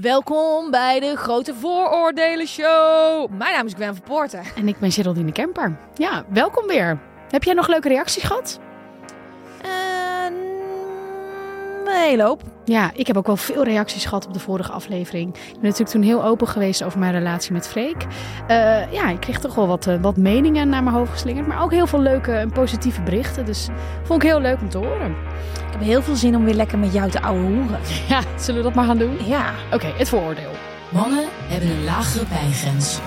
Welkom bij de Grote Vooroordelen Show. Mijn naam is Gwen van Poorten. En ik ben Geraldine Kemper. Ja, welkom weer. Heb jij nog leuke reacties gehad? Een hele hoop. Ja, ik heb ook wel veel reacties gehad op de vorige aflevering. Ik ben natuurlijk toen heel open geweest over mijn relatie met Freek. Eh, ja, ik kreeg toch wel wat, eh, wat meningen naar mijn hoofd geslingerd. Maar ook heel veel leuke en positieve berichten. Dus vond ik heel leuk om te horen. Ik heb heel veel zin om weer lekker met jou te ouwe hoeren. Ja, zullen we dat maar gaan doen? Ja. Oké, het vooroordeel. Mannen hebben een lagere pijngrens.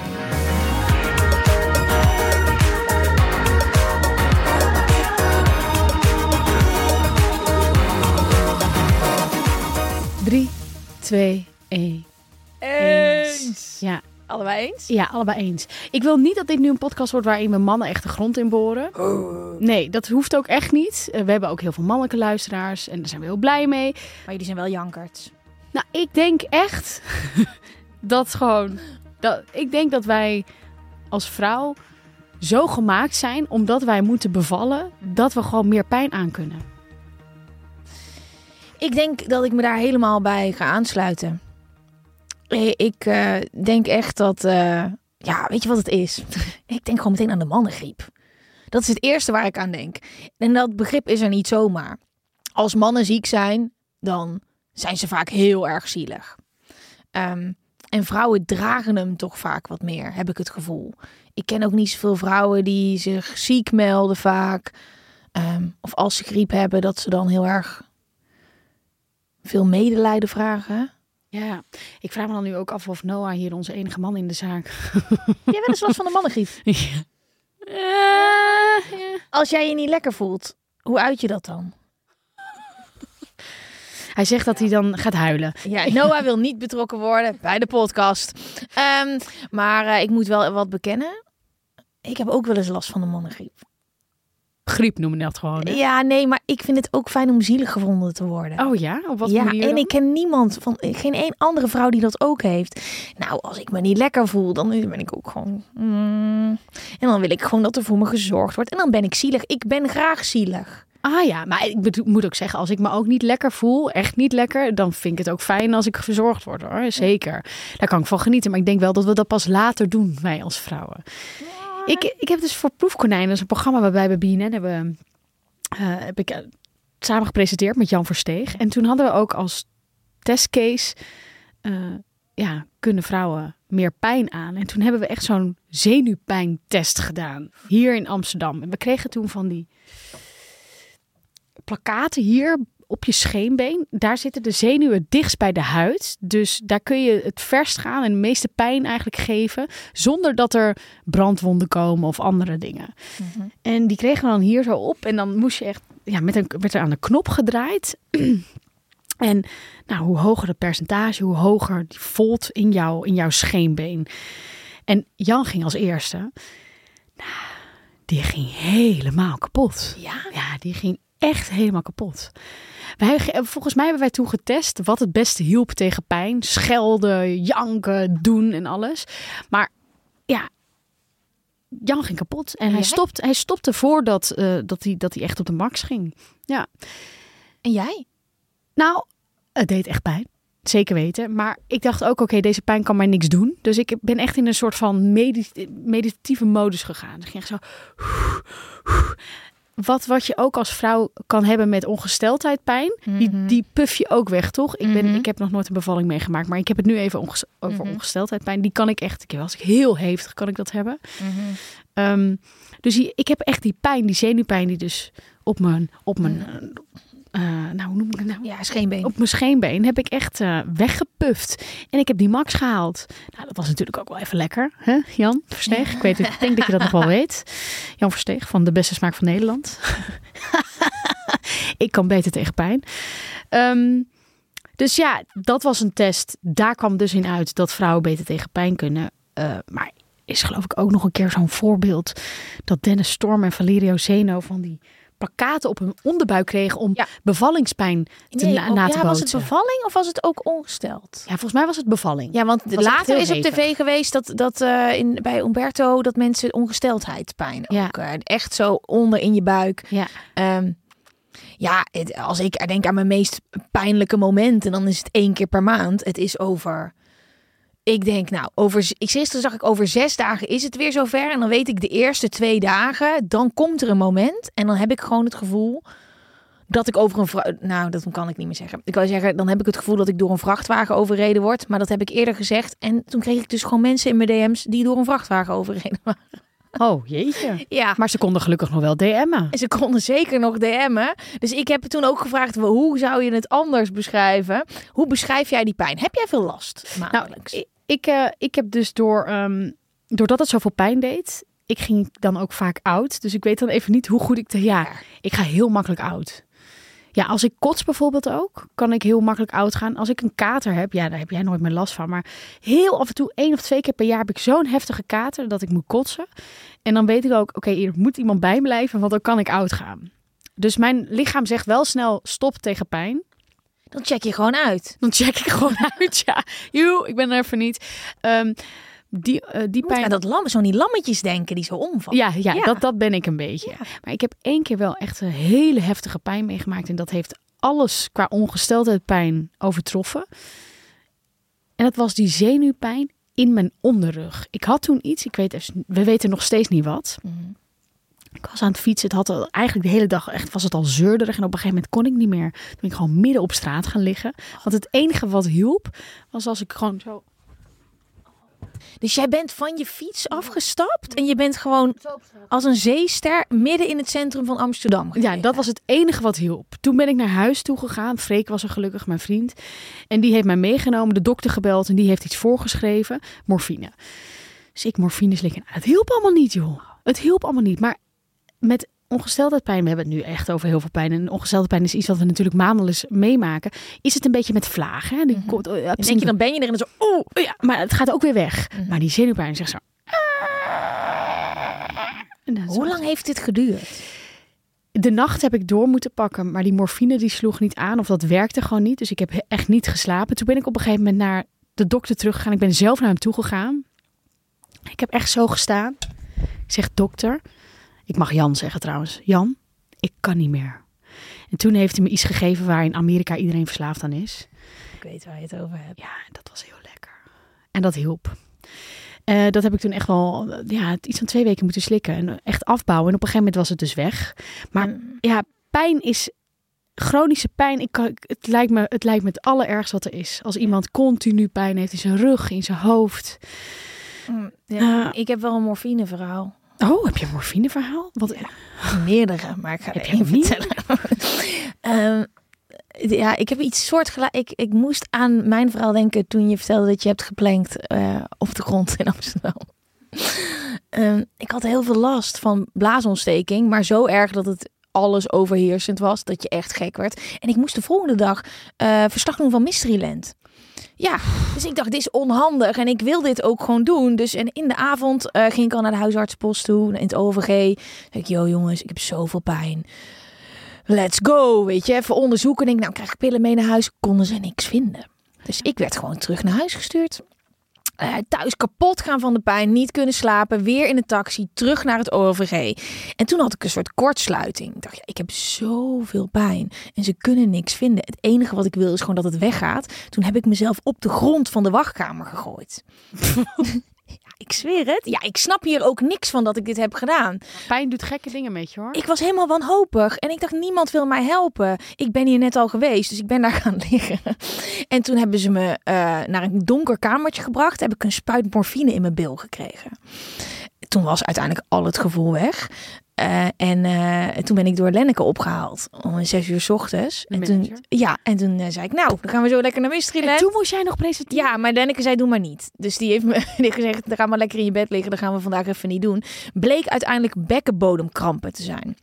Drie, twee, één. Eens. Ja, Allebei eens? ja, allebei eens. Ik wil niet dat dit nu een podcast wordt waarin we mannen echt de grond in boren. Nee, dat hoeft ook echt niet. Eh, We hebben ook heel veel mannelijke luisteraars en daar zijn we heel blij mee. Maar jullie zijn wel jankerts. Nou, ik denk echt dat gewoon. Dat, ik denk dat wij als vrouw zo gemaakt zijn omdat wij moeten bevallen dat we gewoon meer pijn aan kunnen. Ik denk dat ik me daar helemaal bij ga aansluiten. Eh, Ik eh, denk echt dat... eh, ja, weet je wat het is? ik denk gewoon meteen aan de mannengriep. Dat is het eerste waar ik aan denk. En dat begrip is er niet zomaar. Als mannen ziek zijn, dan zijn ze vaak heel erg zielig. Ehm, en vrouwen dragen hem toch vaak wat meer, heb ik het gevoel. Ik ken ook niet zoveel vrouwen die zich ziek melden vaak. Ehm, of als ze griep hebben, dat ze dan heel erg veel medelijden vragen. Ja, ik vraag me dan nu ook af of Noah hier onze enige man in de zaak. Jij bent eens last van de mannengriep. ja. ja. Als jij je niet lekker voelt, hoe uit je dat dan? Hij zegt dat hij dan gaat huilen. Ja, Noah wil niet betrokken worden bij de podcast. Ehm, maar eh, ik moet wel wat bekennen. Ik heb ook wel eens last van de mannengriep. Griep noemen dat gewoon. hè? Ja, nee, maar ik vind het ook fijn om zielig gevonden te worden. Oh ja? Op wat ja, manier en dan? ik ken niemand van geen één andere vrouw die dat ook heeft. Nou, als ik me niet lekker voel, dan ben ik ook gewoon. mm. en dan wil ik gewoon dat er voor me gezorgd wordt. En dan ben ik zielig. Ik ben graag zielig. Ah ja, maar ik moet ook zeggen, als ik me ook niet lekker voel, echt niet lekker, dan vind ik het ook fijn als ik verzorgd word hoor. Zeker. Daar kan ik van genieten. Maar ik denk wel dat we dat pas later doen, wij als vrouwen. Ik, ik heb dus voor Proefkonijn, dat is een programma waarbij we BNN hebben, eh, heb ik eh, samen gepresenteerd met Jan Versteeg. En toen hadden we ook als testcase, eh, ja, kunnen vrouwen meer pijn aan? En toen hebben we echt zo'n zenuwpijntest gedaan, hier in Amsterdam. En we kregen toen van die plakaten hier op je scheenbeen. Daar zitten de zenuwen dichtst bij de huid. Dus daar kun je het verst gaan en de meeste pijn eigenlijk geven. Zonder dat er brandwonden komen of andere dingen. En die kregen we dan hier zo op. En dan moest je echt, ja, met een, werd er aan de knop gedraaid. en nou, hoe hoger het percentage, hoe hoger die volt in, jou, in jouw scheenbeen. En Jan ging als eerste. Nou, die ging helemaal kapot. Ja? Ja, die ging echt helemaal kapot. Wij, volgens mij hebben wij toen getest wat het beste hielp tegen pijn. Schelden, janken, doen en alles. Maar ja, Jan ging kapot. En hij, stopt, hij stopte voordat eh, dat hij, dat hij echt op de max ging. Ja, En jij? nou, het deed echt pijn. Zeker weten. Maar ik dacht ook, oké, deze pijn kan mij niks doen. Dus ik ben echt in een soort van medi- meditatieve modus gegaan. Dus ik ging echt zo... wat, wat je ook als vrouw kan hebben met ongesteldheidpijn, die, Mhm. die puff je ook weg, toch? Ik, ben, Mhm. ik heb nog nooit een bevalling meegemaakt, maar ik heb het nu even onges- over Mhm. ongesteldheidpijn. Die kan ik echt, ik- als ik heel hevig kan ik dat hebben. Ehm, dus die, ik heb echt die pijn, die zenuwpijn die dus op mijn, op mijn, eh, nou hoe noem ik het nou? Ja, scheenbeen. Op mijn scheenbeen heb ik echt eh, weggepuft. En ik heb die max gehaald. Nou, dat was natuurlijk ook wel even lekker. Hè? Jan Versteeg. Ik, weet, ik denk dat je dat nog wel weet. Jan Versteeg van De Beste Smaak van Nederland. ik kan beter tegen pijn. Ehm, dus ja, dat was een test. Daar kwam dus in uit dat vrouwen beter tegen pijn kunnen. Eh, maar is geloof ik ook nog een keer zo'n voorbeeld... dat Dennis Storm en Valerio Zeno van die op hun onderbuik kregen... om Ja. bevallingspijn te Nee, na, oh, na ja, te was het bevalling of was het ook ongesteld? Ja, volgens mij was het bevalling. Ja, want later is op tv geweest dat, dat eh, in, bij Umberto dat mensen ongesteldheidspijn Ja. ook. eh, echt zo onder in je buik. Ja. Ehm, ja, het- als ik denk aan mijn meest pijnlijke momenten, dan is het één keer per maand. Het is over. Ik denk, nou, over, ik gisteren zag ik over zes dagen is het weer zover. En dan weet ik de eerste twee dagen, dan komt er een moment. En dan heb ik gewoon het gevoel dat ik over een. Nou, dat kan ik niet meer zeggen. Ik wil zeggen, dan heb ik het gevoel dat ik door een vrachtwagen overreden word. Maar dat heb ik eerder gezegd. En toen kreeg ik dus gewoon mensen in mijn DM's die door een vrachtwagen overreden waren. Oh, jeetje. Ja. Maar ze konden gelukkig nog wel DM'en. En ze konden zeker nog DM'en. Dus ik heb toen ook gevraagd, hoe zou je het anders beschrijven? Hoe beschrijf jij die pijn? Heb jij veel last Nou, maandelijks? ik, ik, eh, ik heb dus door, ehm, doordat het zoveel pijn deed, ik ging dan ook vaak oud. Dus ik weet dan even niet hoe goed ik... De, ja, ik ga heel makkelijk oud. Ja, als ik kots bijvoorbeeld ook, kan ik heel makkelijk oud gaan. Als ik een kater heb, ja, daar heb jij nooit meer last van. Maar heel af en toe, één of twee keer per jaar, heb ik zo'n heftige kater dat ik moet kotsen. En dan weet ik ook, oké, er moet iemand bij me blijven, want dan kan ik oud gaan. Dus mijn lichaam zegt wel snel stop tegen pijn. Dan check je gewoon uit. Dan check ik gewoon uit, ja. Joe, ik ben er even niet. Ehm, die, eh, die pijn... aan dat lam, zo'n die lammetjes denken die zo omvallen. Ja, ja, Ja. Dat, dat ben ik een beetje. Maar ik heb één keer wel echt een hele heftige pijn meegemaakt. En dat heeft alles qua ongesteldheid pijn overtroffen. En dat was die zenuwpijn in mijn onderrug. Ik had toen iets, ik weet, we weten nog steeds niet wat. Mhm. Ik was aan het fietsen. Het had al, eigenlijk de hele dag echt was het al zeurderig. En op een gegeven moment kon ik niet meer. Toen ben ik gewoon midden op straat gaan liggen. Want het enige wat hielp was als ik gewoon zo Dus jij bent van je fiets afgestapt en je bent gewoon als een zeester midden in het centrum van Amsterdam. Ja, dat was het enige wat hielp. Toen ben ik naar huis toe gegaan. Freek was er gelukkig, mijn vriend. En die heeft mij meegenomen, de dokter gebeld en die heeft iets voorgeschreven. Morfine. Dus ik morfine slikken. Het hielp allemaal niet, joh. Het hielp allemaal niet. Maar met ongesteldheidpijn, we hebben het nu echt over heel veel pijn. En ongesteldheidpijn is iets wat we natuurlijk maandelijks meemaken. Is het een beetje met vlagen? Hè? Die komt, oh, Dan denk je, dan ben je er en zo, oeh. Oh ja, maar het gaat ook weer weg. Maar die zenuwpijn zegt zo. Dan zo- Hoe lang heeft dit geduurd? De nacht heb ik door moeten pakken, maar die morfine die sloeg niet aan of dat werkte gewoon niet. Dus ik heb he- echt niet geslapen. Toen ben ik op een gegeven moment naar de dokter teruggegaan. Ik ben zelf naar hem toe gegaan. Ik heb echt zo gestaan. Ik zeg dokter, ik mag Jan zeggen trouwens. Jan, ik kan niet meer. En toen heeft hij me iets gegeven waar in Amerika iedereen verslaafd aan is. Ik weet waar je het over hebt. Ja, dat was heel lekker. En dat hielp. Eh, dat heb ik toen echt wel ja, iets van twee weken moeten slikken. En echt afbouwen. En op een gegeven moment was het dus weg. Maar Mm. ja, pijn is... Chronische pijn, ik kan, het, lijkt me, het lijkt me het allerergste wat er is. Als iemand continu pijn heeft in zijn rug, in zijn hoofd. Mm, Ja, Eh. ik heb wel een morfine verhaal. Oh, heb je een morfineverhaal? Wat, Meerdere, maar ik ga er één meer? vertellen. Ehm, ja, ik heb iets soortgelijk. Ik, ik moest aan mijn verhaal denken toen je vertelde dat je hebt geplankt eh, op de grond in Amsterdam. Ehm, ik had heel veel last van blaasontsteking, maar zo erg dat het alles overheersend was, dat je echt gek werd. En ik moest de volgende dag eh, verslag doen van Mysteryland. Ja, dus ik dacht, dit is onhandig en ik wil dit ook gewoon doen. Dus en in de avond eh, ging ik al naar de huisartsenpost toe, in het OVG. Zeg ik, yo jongens, ik heb zoveel pijn. Let's go, weet je, even onderzoeken. Denk, nou krijg ik pillen mee naar huis. Konden ze niks vinden. Dus ik werd gewoon terug naar huis gestuurd. Eh, thuis kapot gaan van de pijn, niet kunnen slapen, weer in de taxi, terug naar het OVG. En toen had ik een soort kortsluiting. Ik dacht, ja, ik heb zoveel pijn en ze kunnen niks vinden. Het enige wat ik wil is gewoon dat het weggaat. Toen heb ik mezelf op de grond van de wachtkamer gegooid. Ik zweer het. Ja, ik snap hier ook niks van dat ik dit heb gedaan. Pijn doet gekke dingen met je hoor. Ik was helemaal wanhopig en ik dacht, niemand wil mij helpen. Ik ben hier net al geweest, dus ik ben daar gaan liggen. En toen hebben ze me eh, naar een donker kamertje gebracht. Heb ik een spuit morfine in mijn bil gekregen. Toen was uiteindelijk al het gevoel weg. Eh, en eh, toen ben ik door Lenneke opgehaald om zes uur 's ochtends. De En toen, ja, en toen eh, zei ik, nou, dan gaan we zo lekker naar en Mysteryland. toen moest jij nog presenteren. Ja, maar Lenneke zei, doe maar niet. Dus die heeft me die gezegd, dan ga maar lekker in je bed liggen. Dat gaan we vandaag even niet doen. Bleek uiteindelijk bekkenbodemkrampen te zijn.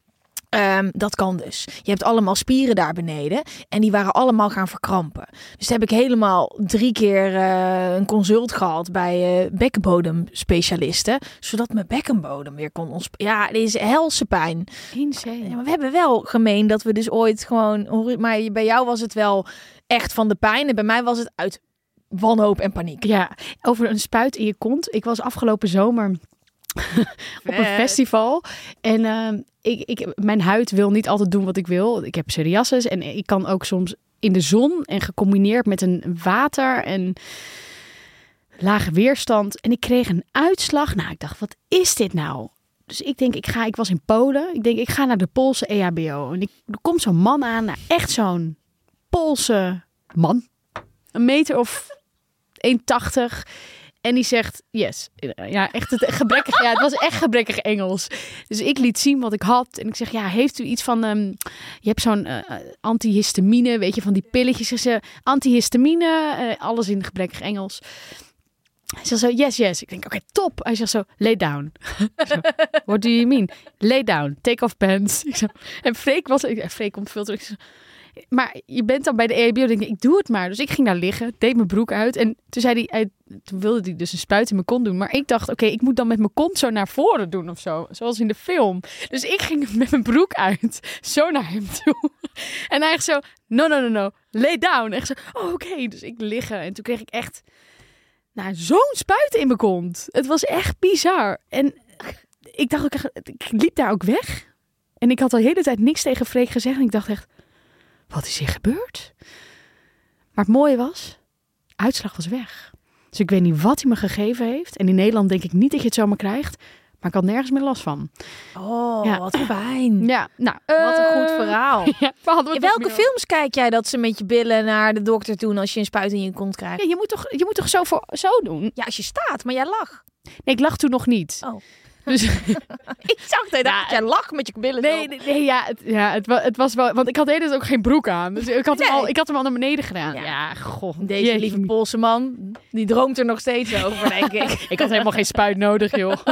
Ehm, dat kan dus. Je hebt allemaal spieren daar beneden. En die waren allemaal gaan verkrampen. Dus heb ik helemaal drie keer eh, een consult gehad bij eh bekkenbodemspecialisten. Zodat mijn bekkenbodem weer kon ontspannen. Ja, dit is helse pijn. Insane. Ja, maar we hebben wel gemeen dat we dus ooit gewoon... Maar bij jou was het wel echt van de pijn. En bij mij was het uit wanhoop en paniek. Ja, over een spuit in je kont. Ik was afgelopen zomer op een festival. En ehm, ik, ik, mijn huid wil niet altijd doen wat ik wil. Ik heb psoriasis en ik kan ook soms in de zon en gecombineerd met een water en lage weerstand. En ik kreeg een uitslag. Nou, ik dacht, wat is dit nou? Dus ik denk, ik ga, ik was in Polen. Ik denk, ik ga naar de Poolse EHBO. En ik, er komt zo'n man aan, nou, echt zo'n Poolse man. Een meter of 1,80. En die zegt, yes. Ja, echt het gebrekkig. Ja, het was echt gebrekkig Engels. Dus ik liet zien wat ik had. En ik zeg, ja, heeft u iets van... ehm, je hebt zo'n eh, eh, antihistamine, weet je, van die pilletjes. Ze antihistamine, eh, alles in gebrekkig Engels. Hij zegt zo, yes, yes. Ik denk, oké, top. Hij zegt zo, lay down. What do you mean? Lay down, take off pants. Ik zo, en Freek was... Freek komt veel terug. Ik maar je bent dan bij de EHBO, denk ik, ik doe het maar. Dus ik ging daar liggen, deed mijn broek uit. En toen, zei hij, toen wilde hij dus een spuit in mijn kont doen. Maar ik dacht, oké, ik moet dan met mijn kont zo naar voren doen of zo. Zoals in de film. Dus ik ging met mijn broek uit, zo naar hem toe. En hij echt zo, no, no, no, no, lay down. Echt zo, oh, oké. Dus ik liggen. En toen kreeg ik echt, nou, zo'n spuit in mijn kont. Het was echt bizar. En ik dacht ook, ik liep daar ook weg. En ik had al de hele tijd niks tegen Freek gezegd. En ik dacht echt, wat is hier gebeurd? Maar het mooie was, uitslag was weg. Dus ik weet niet wat hij me gegeven heeft. En in Nederland denk ik niet dat je het zomaar krijgt. Maar ik had nergens meer last van. Oh, Ja. wat fijn. Ja, nou. Wat een goed eh, verhaal. Ja, we In welke films kijk jij dat ze met je billen naar de dokter doen als je een spuit in je kont krijgt? Ja, je moet toch, je moet toch zo, voor, zo doen? Ja, als je staat, maar jij lag. Nee, ik lag toen nog niet. Oh. Dus, Ik zag dat Ja, jij lag met je billen. nee, nee, nee, ja, het, ja het, wa- het was wel... Want ik had de hele tijd ook geen broek aan. Dus ik had, hem, al, ik had hem al naar beneden gedaan. Ja. Ja, goh. Deze jeetje. lieve Poolse man, die droomt er nog steeds over, denk ik. Ik had helemaal geen spuit nodig, joh.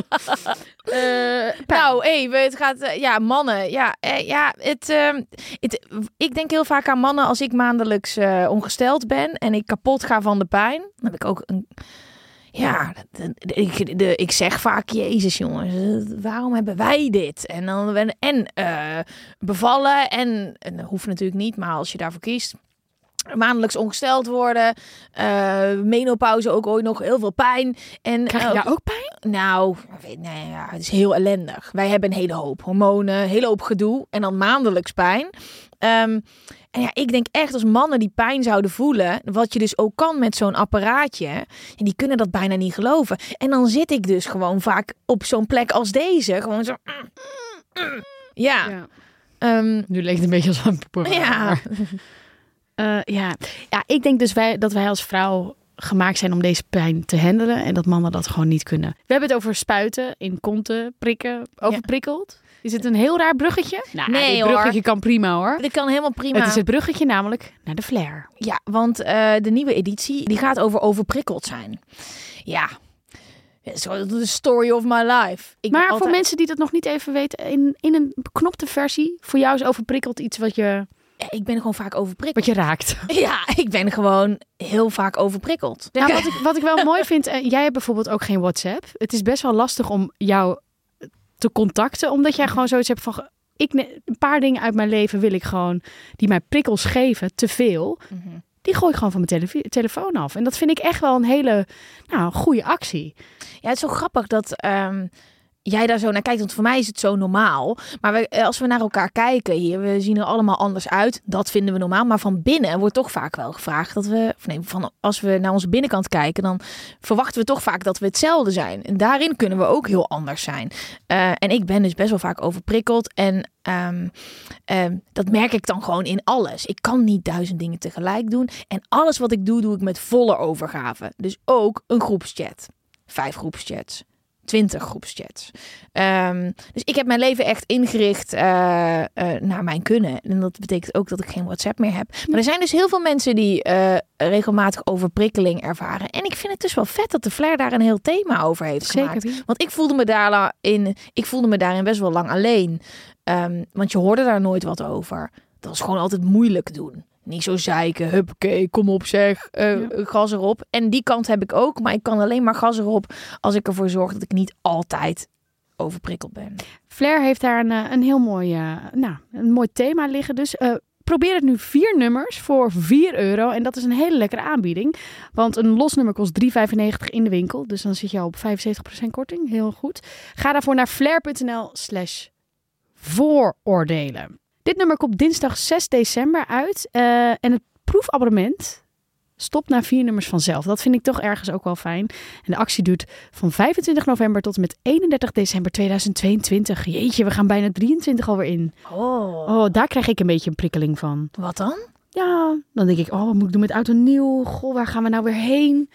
Eh, Nou, we- het gaat, eh, ja, mannen, ja, eh, ja, het, ehm, het, ik denk heel vaak aan mannen als ik maandelijks ongesteld ben en ik kapot ga van de pijn. Dan heb ik ook een, ja, ik, de, ik zeg vaak, Jezus jongens, waarom hebben wij dit? En dan en eh, bevallen en, en dat hoeft natuurlijk niet, maar als je daarvoor kiest. Maandelijks ongesteld worden, eh, menopauze ook ooit nog heel veel pijn. En, Krijg je eh, daar ook pijn? nou, weet, nee, ja, het is heel ellendig. Wij hebben een hele hoop hormonen, een hele hoop gedoe en dan maandelijks pijn. Ehm, en ja, ik denk echt als mannen die pijn zouden voelen, wat je dus ook kan met zo'n apparaatje, en die kunnen dat bijna niet geloven. En dan zit ik dus gewoon vaak op zo'n plek als deze, gewoon zo. Ja, Ja. ehm, Nu leek het een beetje als een programma. ja. Eh, ja. ja, ik denk dus wij, dat wij als vrouw gemaakt zijn om deze pijn te handelen en dat mannen dat gewoon niet kunnen. We hebben het over spuiten, in konten, prikken, overprikkeld. Is het een heel raar bruggetje? Nou, Nee, dit hoor. bruggetje kan prima hoor. Dat kan helemaal prima. Het is het bruggetje namelijk naar de flair. Ja, want eh, de nieuwe editie die gaat over overprikkeld zijn. Ja, de story of my life. Ik maar voor mensen die dat nog niet even weten, in, in een beknopte versie, voor jou is overprikkeld iets wat je, ik ben gewoon vaak overprikkeld. wat je raakt. Ja, ik ben gewoon heel vaak overprikkeld. Nou, wat, ik, wat ik wel mooi vind, eh, jij hebt bijvoorbeeld ook geen WhatsApp. Het is best wel lastig om jou te contacten, omdat jij gewoon zoiets hebt van. Ik, een paar dingen uit mijn leven wil ik gewoon, die mij prikkels geven, te veel. Mhm. Die gooi ik gewoon van mijn telefoon af. En dat vind ik echt wel een hele nou, goede actie. Ja, het is zo grappig dat ehm, jij daar zo naar kijkt. Want voor mij is het zo normaal. Maar we, eh, als we naar elkaar kijken hier, we zien er allemaal anders uit. Dat vinden we normaal. Maar van binnen wordt toch vaak wel gevraagd dat we, of nee, van, als we naar onze binnenkant kijken, dan verwachten we toch vaak dat we hetzelfde zijn. En daarin kunnen we ook heel anders zijn. Eh, en ik ben dus best wel vaak overprikkeld. En ehm, ehm, dat merk ik dan gewoon in alles. Ik kan niet duizend dingen tegelijk doen. En alles wat ik doe, doe ik met volle overgave. Dus ook een groepschat. Vijf groepschats. 20 groepschats. Ehm, dus ik heb mijn leven echt ingericht eh, eh, naar mijn kunnen. En dat betekent ook dat ik geen WhatsApp meer heb. Maar er zijn dus heel veel mensen die eh, regelmatig overprikkeling ervaren. En ik vind het dus wel vet dat de Flair daar een heel thema over heeft gemaakt. Want ik voelde me daarin, ik voelde me daarin best wel lang alleen. Ehm, want je hoorde daar nooit wat over. Dat was gewoon altijd moeilijk doen. Niet zo zeiken, huppakee, kom op zeg, eh, gas erop. En die kant heb ik ook, maar ik kan alleen maar gas erop als ik ervoor zorg dat ik niet altijd overprikkeld ben. Flair heeft daar een, eh, een heel mooi, eh, nou, een mooi thema liggen. Dus probeer het nu vier nummers voor 4 euro. En dat is een hele lekkere aanbieding. Want een los nummer kost 3,95 in de winkel. Dus dan zit je al op 75% korting. Heel goed. Ga daarvoor naar flair.nl slash vooroordelen. Dit nummer komt dinsdag 6 december uit. eh, en het proefabonnement stopt na vier nummers vanzelf. Dat vind ik toch ergens ook wel fijn. En de actie duurt van 25 november tot en met 31 december 2022. Jeetje, we gaan bijna 23 alweer in. Oh. Oh, daar krijg ik een beetje een prikkeling van. Wat dan? Ja, dan denk ik, oh, wat moet ik doen met oud en nieuw? Goh, waar gaan we nou weer heen?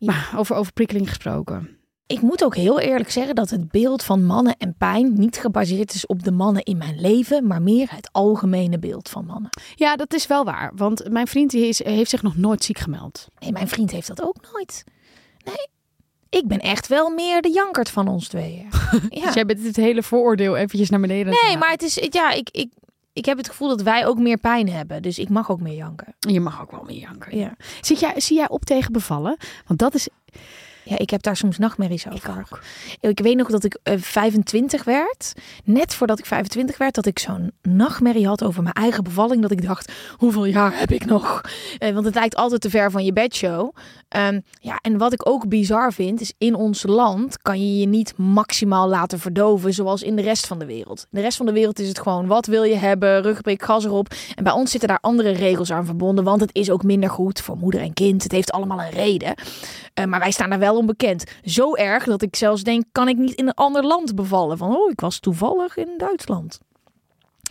Maar over, over prikkeling gesproken. Ik moet ook heel eerlijk zeggen dat het beeld van mannen en pijn niet gebaseerd is op de mannen in mijn leven, maar meer het algemene beeld van mannen. Ja, dat is wel waar. Want mijn vriend die is, heeft zich nog nooit ziek gemeld. Nee, mijn vriend heeft dat ook nooit. Nee, ik ben echt wel meer de jankert van ons tweeën. Ja. Dus jij bent het hele vooroordeel eventjes naar beneden. Nee, maar het is, ja, ik, ik, ik heb het gevoel dat wij ook meer pijn hebben. Dus ik mag ook meer janken. Je mag ook wel meer janken. Ja, Zit jij, zie jij op tegen bevallen? Want dat is... ja ik heb daar soms nachtmerries over. Ik weet nog dat ik eh, 25 werd. Net voordat ik 25 werd, dat ik zo'n nachtmerrie had over mijn eigen bevalling. Dat ik dacht, hoeveel jaar heb ik nog? Eh, want het lijkt altijd te ver van je bedshow. Ehm, ja, en wat ik ook bizar vind, is in ons land kan je je niet maximaal laten verdoven zoals in de rest van de wereld. In de rest van de wereld is het gewoon, wat wil je hebben? Ruggenprik, gas erop. En bij ons zitten daar andere regels aan verbonden, want het is ook minder goed voor moeder en kind. Het heeft allemaal een reden. Eh, maar wij staan daar wel onbekend. Zo erg dat ik zelfs denk, kan ik niet in een ander land bevallen? Van, oh, ik was toevallig in Duitsland.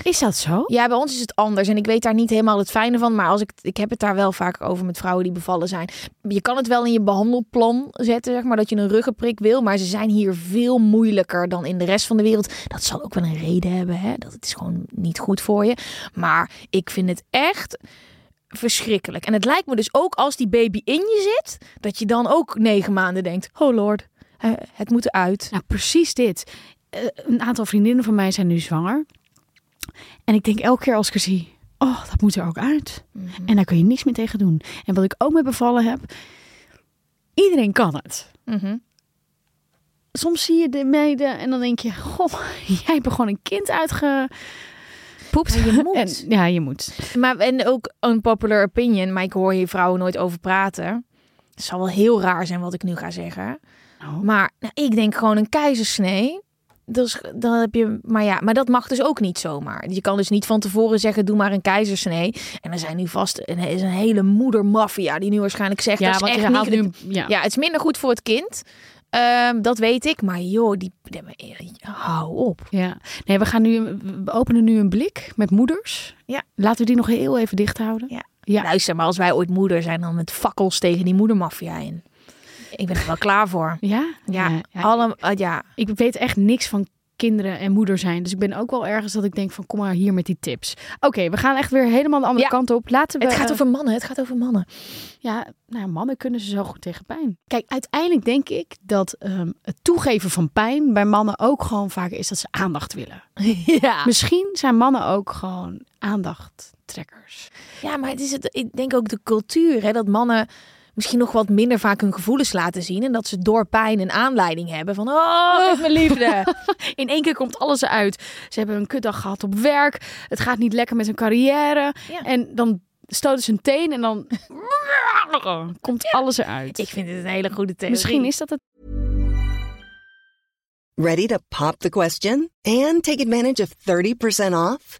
Is dat zo? Ja, bij ons is het anders. En ik weet daar niet helemaal het fijne van. Maar als ik, ik heb het daar wel vaak over met vrouwen die bevallen zijn. Je kan het wel in je behandelplan zetten, zeg maar, dat je een ruggenprik wil. Maar ze zijn hier veel moeilijker dan in de rest van de wereld. Dat zal ook wel een reden hebben, hè? Dat het is gewoon niet goed voor je. Maar ik vind het echt verschrikkelijk. En het lijkt me dus ook als die baby in je zit, dat je dan ook negen maanden denkt, oh lord, het moet eruit. Nou, precies dit. Eh, een aantal vriendinnen van mij zijn nu zwanger. En ik denk elke keer als ik er zie, oh, dat moet er ook uit. En daar kun je niks meer tegen doen. En wat ik ook met bevallen heb, iedereen kan het. Mhm. Soms zie je de meiden en dan denk je, goh, jij hebt er gewoon een kind uitge... Poept. Ja, je moet. En, ja, je moet. Maar en ook een popular opinion, maar ik hoor hier vrouwen nooit over praten. Het zal wel heel raar zijn wat ik nu ga zeggen. Oh. Maar nou, ik denk gewoon een keizersnee. Dus dan heb je, maar ja, maar dat mag dus ook niet zomaar. Je kan dus niet van tevoren zeggen: doe maar een keizersnee. En er zijn nu vast een, is een hele moedermafia die nu waarschijnlijk zegt: Ja, dat is echt niet. nu... Ja. Ja, het is minder goed voor het kind. Ehm, dat weet ik. Maar joh, die, die- hou op. Ja, nee, we gaan nu, we openen nu een blik met moeders. Ja. Laten we die nog heel even dicht houden. Ja. Ja. Luister, maar als wij ooit moeder zijn, dan met fakkels tegen die moedermafia in. Ik ben er wel klaar voor. Ja? Ja, ja. alle, eh, ja. Ik weet echt niks van kinderen en moeder zijn. Dus ik ben ook wel ergens dat ik denk van kom maar hier met die tips. Oké, we gaan echt weer helemaal de andere Ja. kant op. Laten we. Het gaat eh, over mannen, het gaat over mannen. Ja, nou, mannen kunnen ze zo goed tegen pijn. Kijk, uiteindelijk denk ik dat ehm, het toegeven van pijn bij mannen ook gewoon vaak is dat ze aandacht willen. Ja. Misschien zijn mannen ook gewoon aandachttrekkers. ja, maar het is het, ik denk ook de cultuur, hè, dat mannen misschien nog wat minder vaak hun gevoelens laten zien. En dat ze door pijn een aanleiding hebben van, oh, me liefde. In één keer komt alles eruit. Ze hebben een kutdag gehad op werk. Het gaat niet lekker met hun carrière. Ja. En dan stoten ze een teen en dan komt alles eruit. ik vind het een hele goede theorie. Misschien is dat het. Ready to pop the question and take advantage of 30% off?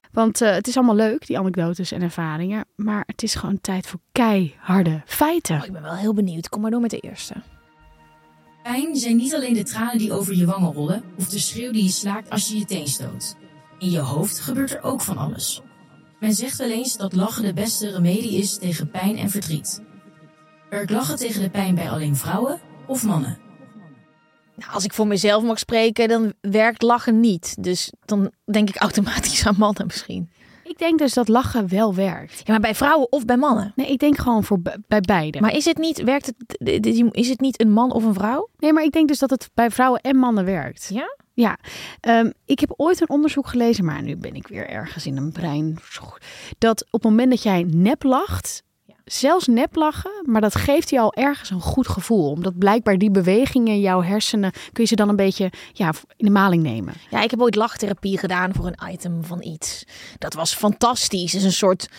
Want eh, het is allemaal leuk, die anekdotes en ervaringen. Maar het is gewoon tijd voor keiharde feiten. Oh, ik ben wel heel benieuwd. Kom maar door met de eerste. Pijn zijn niet alleen de tranen die over je wangen rollen of de schreeuw die je slaakt als je je teen stoot. In je hoofd gebeurt er ook van alles. Men zegt wel eens dat lachen de beste remedie is tegen pijn en verdriet. Werkt lachen tegen de pijn bij alleen vrouwen of mannen? Nou, als ik voor mezelf mag spreken, dan werkt lachen niet. Dus dan denk ik automatisch aan mannen misschien. Ik denk dus dat lachen wel werkt. Ja, maar bij vrouwen of bij mannen. Nee, ik denk gewoon voor bij beide. Maar is het niet, werkt het, is het niet een man of een vrouw? Nee, maar ik denk dus dat het bij vrouwen en mannen werkt. Ja? Ja, Ehm, ik heb ooit een onderzoek gelezen, maar nu ben ik weer ergens in een brein. Dat op het moment dat jij nep lacht, zelfs nep lachen, maar dat geeft je al ergens een goed gevoel. Omdat blijkbaar die bewegingen, jouw hersenen, kun je ze dan een beetje ja, in de maling nemen. Ja, ik heb ooit lachtherapie gedaan voor een item van iets. Dat was fantastisch. Het is een soort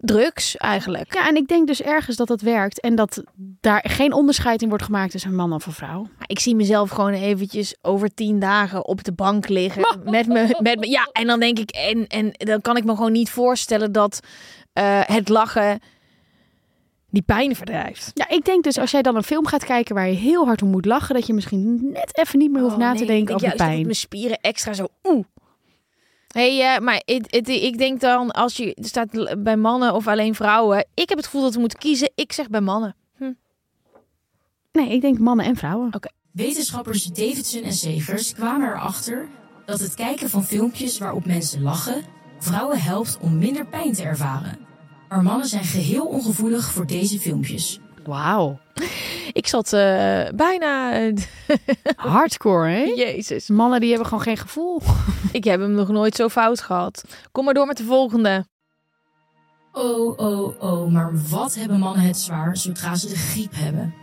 drugs eigenlijk. Ja, en ik denk dus ergens dat dat werkt en dat daar geen onderscheid in wordt gemaakt tussen man of een vrouw. Ik zie mezelf gewoon eventjes over tien dagen op de bank liggen. met me, met me, ja, en dan denk ik, en, en dan kan ik me gewoon niet voorstellen dat eh, het lachen die pijn verdrijft. Ja, ik denk dus als jij dan een film gaat kijken waar je heel hard om moet lachen, dat je misschien net even niet meer hoeft Oh, na nee, te denken denk over dat pijn. het mijn spieren extra zo oeh. hey, eh, maar ik denk dan als je staat bij mannen of alleen vrouwen. Ik heb het gevoel dat we moeten kiezen. Ik zeg bij mannen. Nee, ik denk mannen en vrouwen. Wetenschappers Davidson en Segers kwamen erachter dat het kijken van filmpjes waarop mensen lachen vrouwen helpt om minder pijn te ervaren. Maar mannen zijn geheel ongevoelig voor deze filmpjes. Wauw. Ik zat eh, bijna. eh, Hardcore, hè? Jezus. Mannen die hebben gewoon geen gevoel. Ik heb hem nog nooit zo fout gehad. Kom maar door met de volgende. Oh, oh, oh, maar wat hebben mannen het zwaar zodra ze de griep hebben?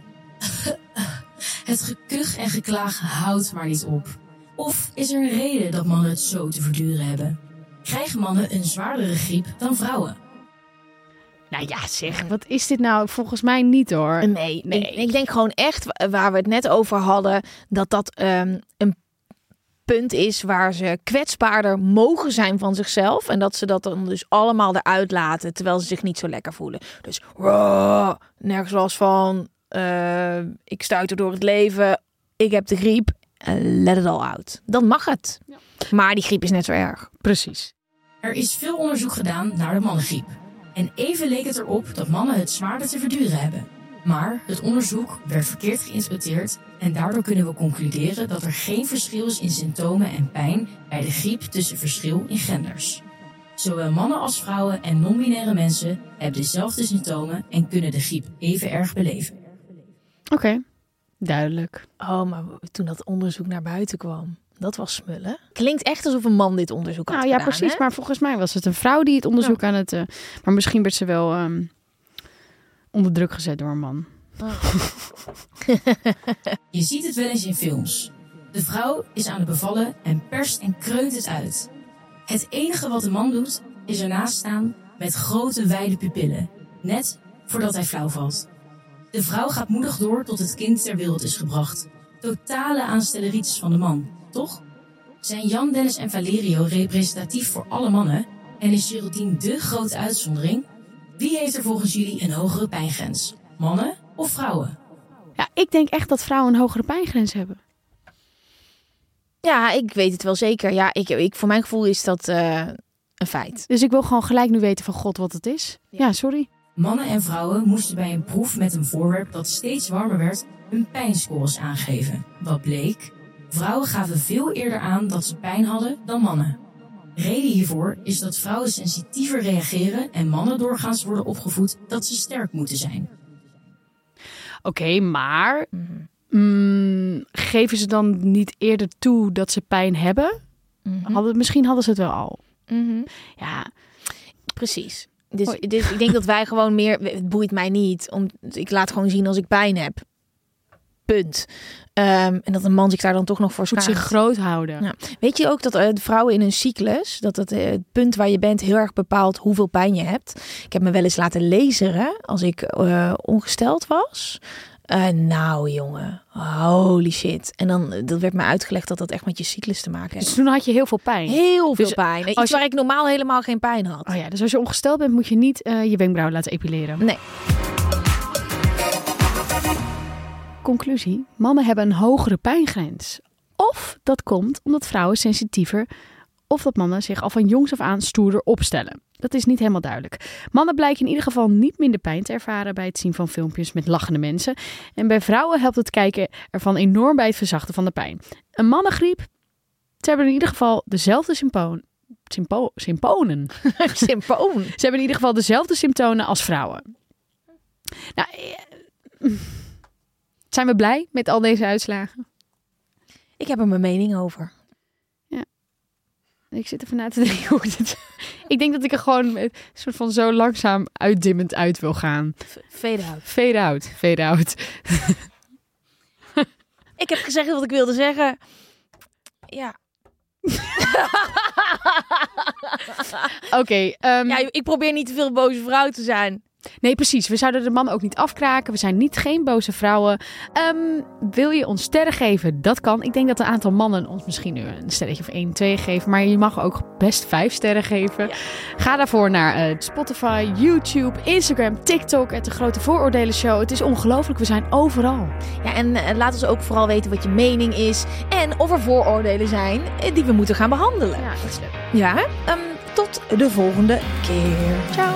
het gekuch en geklaag houdt maar niet op. Of is er een reden dat mannen het zo te verduren hebben? Krijgen mannen een zwaardere griep dan vrouwen? Nou ja, zeg, wat is dit nou? Volgens mij niet hoor. Nee, Nee. Ik, ik denk gewoon echt wa- waar we het net over hadden, dat dat ehm, een punt is waar ze kwetsbaarder mogen zijn van zichzelf. En dat ze dat dan dus allemaal eruit laten, terwijl ze zich niet zo lekker voelen. Dus "Wow, nergens last van, eh, ik stuiter door het leven, ik heb de griep, eh, let it all out. Dan mag het. Maar die griep is net zo erg. Precies. Er is veel onderzoek gedaan naar de mannengriep. En even leek het erop dat mannen het zwaarder te verduren hebben. Maar het onderzoek werd verkeerd geïnterpreteerd en daardoor kunnen we concluderen dat er geen verschil is in symptomen en pijn bij de griep tussen verschil in genders. Zowel mannen als vrouwen en non-binaire mensen hebben dezelfde symptomen en kunnen de griep even erg beleven. Oké, duidelijk. Oh, maar toen dat onderzoek naar buiten kwam, dat was smullen. Klinkt echt alsof een man dit onderzoek had Nou ja, gedaan, precies. hè? Maar volgens mij was het een vrouw die het onderzoek aan het... eh, maar misschien werd ze wel ehm, onder druk gezet door een man. Je ziet het wel eens in films. De vrouw is aan het bevallen en perst en kreunt het uit. Het enige wat de man doet, is ernaast staan met grote wijde pupillen, net voordat hij flauw valt. De vrouw gaat moedig door tot het kind ter wereld is gebracht. Totale aanstelleritis van de man, toch? Zijn Jan, Dennis en Valerio representatief voor alle mannen en is Geraldine de grote uitzondering? Wie heeft er volgens jullie een hogere pijngrens? Mannen of vrouwen? Ja, ik denk echt dat vrouwen een hogere pijngrens hebben. Ja, ik weet het wel zeker. Ja, ik, ik, voor mijn gevoel is dat eh, een feit. Dus ik wil gewoon gelijk nu weten van God wat het is. Ja, sorry. Mannen en vrouwen moesten bij een proef met een voorwerp dat steeds warmer werd hun pijnscores aangeven. Wat bleek? Vrouwen gaven veel eerder aan dat ze pijn hadden dan mannen. Reden hiervoor is dat vrouwen sensitiever reageren en mannen doorgaans worden opgevoed dat ze sterk moeten zijn. Oké, maar Mm, geven ze dan niet eerder toe dat ze pijn hebben? Mhm. Hadden, misschien hadden ze het wel al. Mhm. Ja, Precies. Dus, dus ik denk dat wij gewoon meer... Het boeit mij niet. Om, ik laat gewoon zien als ik pijn heb. Punt. Ehm, en dat een man zich daar dan toch nog voor moet zich groot houden. Ja. Weet je ook dat eh, de vrouwen in hun cyclus, dat het, eh, het punt waar je bent heel erg bepaalt hoeveel pijn je hebt. Ik heb me wel eens laten lezen als ik eh, ongesteld was. Nou jongen, holy shit. En dan dat werd me uitgelegd dat dat echt met je cyclus te maken Dus heeft. toen had je heel veel pijn. Heel veel Dus pijn. als Iets je- waar ik normaal helemaal geen pijn had. Oh ja, dus als je ongesteld bent, moet je niet je wenkbrauwen laten epileren. Nee. Conclusie: mannen hebben een hogere pijngrens. Of dat komt omdat vrouwen sensitiever of dat mannen zich al van jongs af aan stoerder opstellen. Dat is niet helemaal duidelijk. Mannen blijken in ieder geval niet minder pijn te ervaren bij het zien van filmpjes met lachende mensen. En bij vrouwen helpt het kijken ervan enorm bij het verzachten van de pijn. Een mannengriep, ze hebben in ieder geval dezelfde sympoon, sympo, symponen. Sympoon. Ze hebben in ieder geval dezelfde symptomen als vrouwen. Nou, eh, zijn we blij met al deze uitslagen? Ik heb er mijn mening over. Ik zit even na te denken hoe ik dit... Ik denk dat ik er gewoon een soort van zo langzaam uitdimmend uit wil gaan. Fade out. Fade out, fade out. Ik heb gezegd wat ik wilde zeggen. Ja. Oké, ehm, ja, ik probeer niet te veel boze vrouw te zijn. Nee precies. We zouden de man ook niet afkraken. We zijn niet geen boze vrouwen. Ehm, wil je ons sterren geven? Dat kan. Ik denk dat een aantal mannen ons misschien nu een sterretje of 1, 2 geven. Maar je mag ook best 5 sterren geven. Ga daarvoor naar eh, Spotify, YouTube, Instagram, TikTok. Het De Grote Vooroordelen Show. Het is ongelooflijk. We zijn overal. Ja, en eh, laat ons ook vooral weten wat je mening is. En of er vooroordelen zijn eh, die we moeten gaan behandelen. Ja, dat is leuk. Ja, ehm, tot de volgende keer. Ciao.